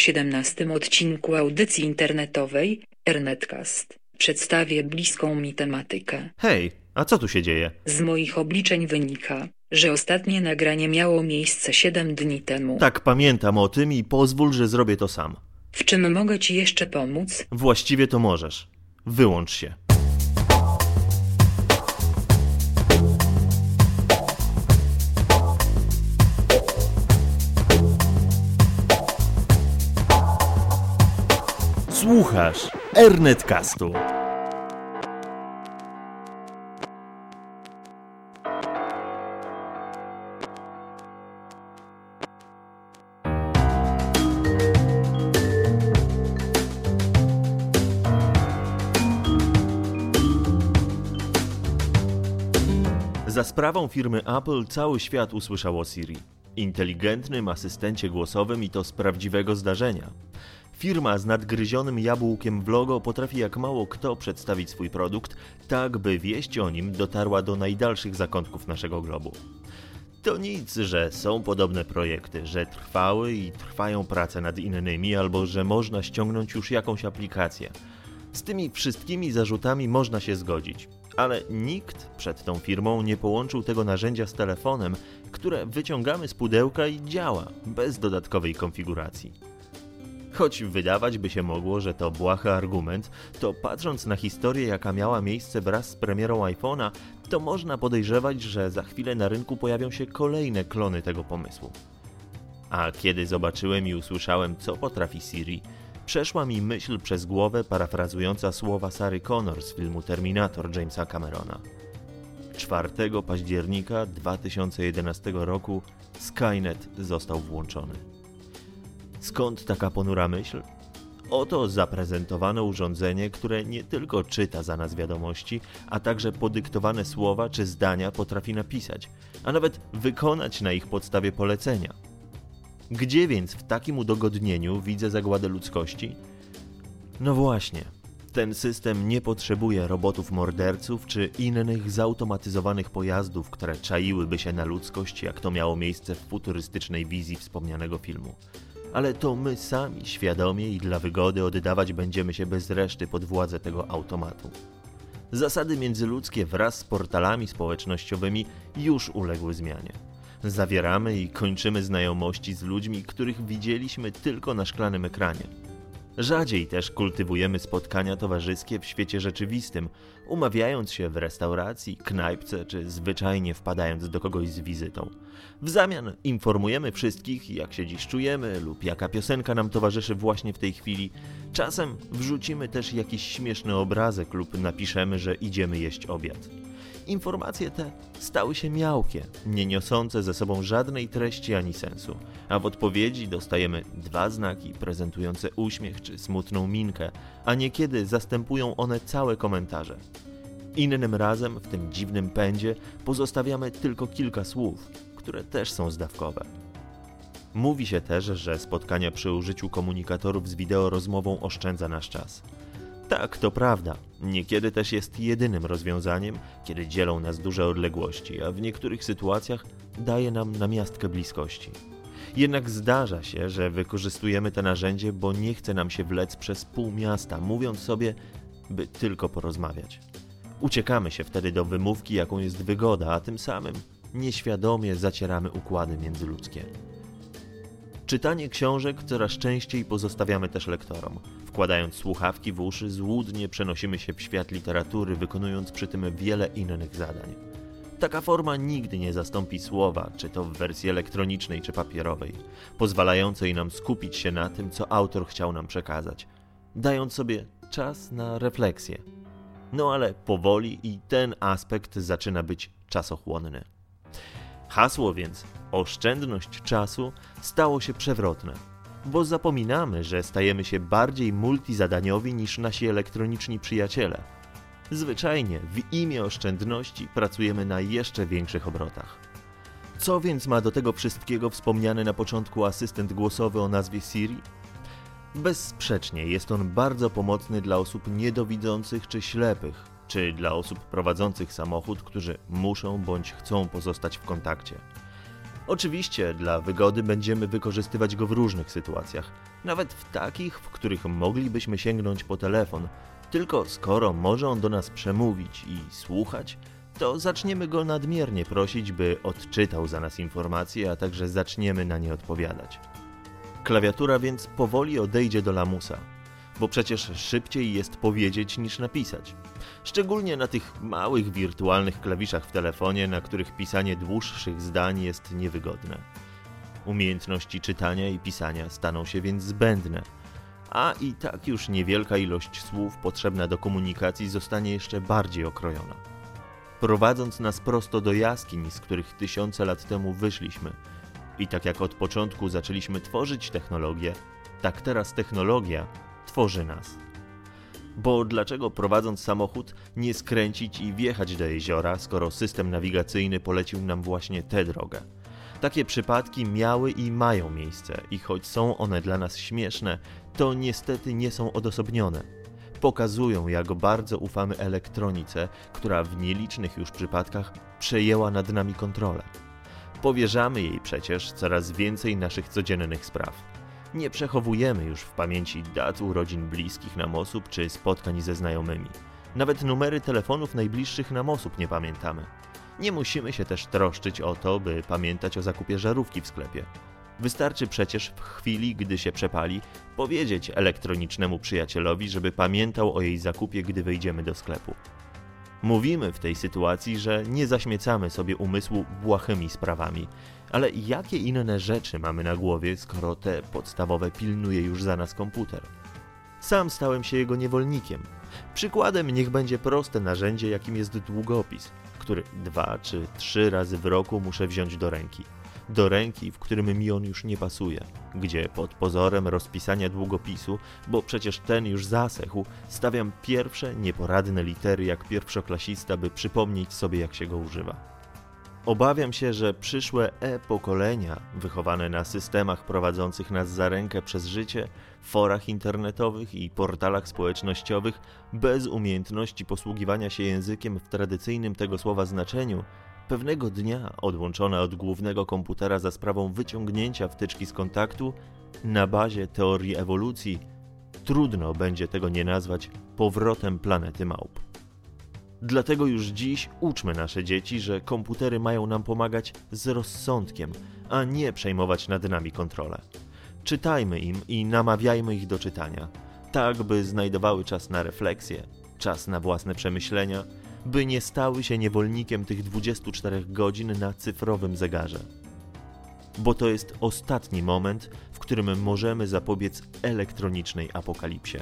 17 odcinku audycji internetowej Ernetcast. Przedstawię bliską mi tematykę. Hej, a co tu się dzieje? Z moich obliczeń wynika, że ostatnie nagranie miało miejsce 7 dni temu. Tak, pamiętam o tym i pozwól, że zrobię to sam. W czym mogę ci jeszcze pomóc? Właściwie to możesz. Wyłącz się. Słuchasz Ernetcastu. Za sprawą firmy Apple cały świat usłyszał o Siri. Inteligentnym asystencie głosowym i to z prawdziwego zdarzenia. Firma z nadgryzionym jabłkiem w logo potrafi jak mało kto przedstawić swój produkt, tak by wieść o nim dotarła do najdalszych zakątków naszego globu. To nic, że są podobne projekty, że trwały i trwają prace nad innymi, albo że można ściągnąć już jakąś aplikację. Z tymi wszystkimi zarzutami można się zgodzić, ale nikt przed tą firmą nie połączył tego narzędzia z telefonem, które wyciągamy z pudełka i działa bez dodatkowej konfiguracji. Choć wydawać by się mogło, że to błahy argument, to patrząc na historię, jaka miała miejsce wraz z premierą iPhone'a, to można podejrzewać, że za chwilę na rynku pojawią się kolejne klony tego pomysłu. A kiedy zobaczyłem i usłyszałem, co potrafi Siri, przeszła mi myśl przez głowę parafrazująca słowa Sary Connor z filmu Terminator Jamesa Camerona. 4 października 2011 roku Skynet został włączony. Skąd taka ponura myśl? Oto zaprezentowane urządzenie, które nie tylko czyta za nas wiadomości, a także podyktowane słowa czy zdania potrafi napisać, a nawet wykonać na ich podstawie polecenia. Gdzie więc w takim udogodnieniu widzę zagładę ludzkości? No właśnie, ten system nie potrzebuje robotów morderców czy innych zautomatyzowanych pojazdów, które czaiłyby się na ludzkość, jak to miało miejsce w futurystycznej wizji wspomnianego filmu ale to my sami świadomie i dla wygody oddawać będziemy się bez reszty pod władzę tego automatu. Zasady międzyludzkie wraz z portalami społecznościowymi już uległy zmianie. Zawieramy i kończymy znajomości z ludźmi, których widzieliśmy tylko na szklanym ekranie. Rzadziej też kultywujemy spotkania towarzyskie w świecie rzeczywistym, umawiając się w restauracji, knajpce czy zwyczajnie wpadając do kogoś z wizytą. W zamian informujemy wszystkich, jak się dziś czujemy lub jaka piosenka nam towarzyszy właśnie w tej chwili. Czasem wrzucimy też jakiś śmieszny obrazek lub napiszemy, że idziemy jeść obiad. Informacje te stały się miałkie, nie niosące ze sobą żadnej treści ani sensu, a w odpowiedzi dostajemy dwa znaki prezentujące uśmiech czy smutną minkę, a niekiedy zastępują one całe komentarze. Innym razem w tym dziwnym pędzie pozostawiamy tylko kilka słów, które też są zdawkowe. Mówi się też, że spotkania przy użyciu komunikatorów z wideo rozmową oszczędza nasz czas. Tak, to prawda. Niekiedy też jest jedynym rozwiązaniem, kiedy dzielą nas duże odległości, a w niektórych sytuacjach daje nam namiastkę bliskości. Jednak zdarza się, że wykorzystujemy to narzędzie, bo nie chce nam się wlec przez pół miasta, mówiąc sobie, by tylko porozmawiać. Uciekamy się wtedy do wymówki, jaką jest wygoda, a tym samym nieświadomie zacieramy układy międzyludzkie. Czytanie książek coraz częściej pozostawiamy też lektorom. Wkładając słuchawki w uszy, złudnie przenosimy się w świat literatury, wykonując przy tym wiele innych zadań. Taka forma nigdy nie zastąpi słowa, czy to w wersji elektronicznej czy papierowej, pozwalającej nam skupić się na tym, co autor chciał nam przekazać, dając sobie czas na refleksję. No ale powoli i ten aspekt zaczyna być czasochłonny. Hasło więc oszczędność czasu stało się przewrotne, bo zapominamy, że stajemy się bardziej multizadaniowi niż nasi elektroniczni przyjaciele. Zwyczajnie w imię oszczędności pracujemy na jeszcze większych obrotach. Co więc ma do tego wszystkiego wspomniany na początku asystent głosowy o nazwie Siri? Bezsprzecznie jest on bardzo pomocny dla osób niedowidzących czy ślepych, czy dla osób prowadzących samochód, którzy muszą bądź chcą pozostać w kontakcie. Oczywiście dla wygody będziemy wykorzystywać go w różnych sytuacjach, nawet w takich, w których moglibyśmy sięgnąć po telefon. Tylko skoro może on do nas przemówić i słuchać, to zaczniemy go nadmiernie prosić, by odczytał za nas informacje, a także zaczniemy na nie odpowiadać. Klawiatura więc powoli odejdzie do lamusa, bo przecież szybciej jest powiedzieć niż napisać. Szczególnie na tych małych wirtualnych klawiszach w telefonie, na których pisanie dłuższych zdań jest niewygodne. Umiejętności czytania i pisania staną się więc zbędne, a i tak już niewielka ilość słów potrzebna do komunikacji zostanie jeszcze bardziej okrojona. Prowadząc nas prosto do jaskiń, z których tysiące lat temu wyszliśmy, i tak jak od początku zaczęliśmy tworzyć technologię, tak teraz technologia tworzy nas. Bo dlaczego prowadząc samochód nie skręcić i wjechać do jeziora, skoro system nawigacyjny polecił nam właśnie tę drogę? Takie przypadki miały i mają miejsce, i choć są one dla nas śmieszne, to niestety nie są odosobnione. Pokazują, jak bardzo ufamy elektronice, która w nielicznych już przypadkach przejęła nad nami kontrolę. Powierzamy jej przecież coraz więcej naszych codziennych spraw. Nie przechowujemy już w pamięci dat urodzin bliskich nam osób czy spotkań ze znajomymi. Nawet numery telefonów najbliższych nam osób nie pamiętamy. Nie musimy się też troszczyć o to, by pamiętać o zakupie żarówki w sklepie. Wystarczy przecież w chwili, gdy się przepali, powiedzieć elektronicznemu przyjacielowi, żeby pamiętał o jej zakupie, gdy wejdziemy do sklepu. Mówimy w tej sytuacji, że nie zaśmiecamy sobie umysłu błahymi sprawami, ale jakie inne rzeczy mamy na głowie, skoro te podstawowe pilnuje już za nas komputer? Sam stałem się jego niewolnikiem. Przykładem niech będzie proste narzędzie, jakim jest długopis, który dwa czy trzy razy w roku muszę wziąć do ręki do ręki, w którym mi on już nie pasuje, gdzie pod pozorem rozpisania długopisu, bo przecież ten już zasechł, stawiam pierwsze nieporadne litery jak pierwszoklasista, by przypomnieć sobie jak się go używa. Obawiam się, że przyszłe e-pokolenia, wychowane na systemach prowadzących nas za rękę przez życie, forach internetowych i portalach społecznościowych, bez umiejętności posługiwania się językiem w tradycyjnym tego słowa znaczeniu, Pewnego dnia, odłączona od głównego komputera za sprawą wyciągnięcia wtyczki z kontaktu, na bazie teorii ewolucji, trudno będzie tego nie nazwać powrotem planety małp. Dlatego już dziś uczmy nasze dzieci, że komputery mają nam pomagać z rozsądkiem, a nie przejmować nad nami kontrolę. Czytajmy im i namawiajmy ich do czytania, tak by znajdowały czas na refleksję, czas na własne przemyślenia by nie stały się niewolnikiem tych 24 godzin na cyfrowym zegarze. Bo to jest ostatni moment, w którym możemy zapobiec elektronicznej apokalipsie.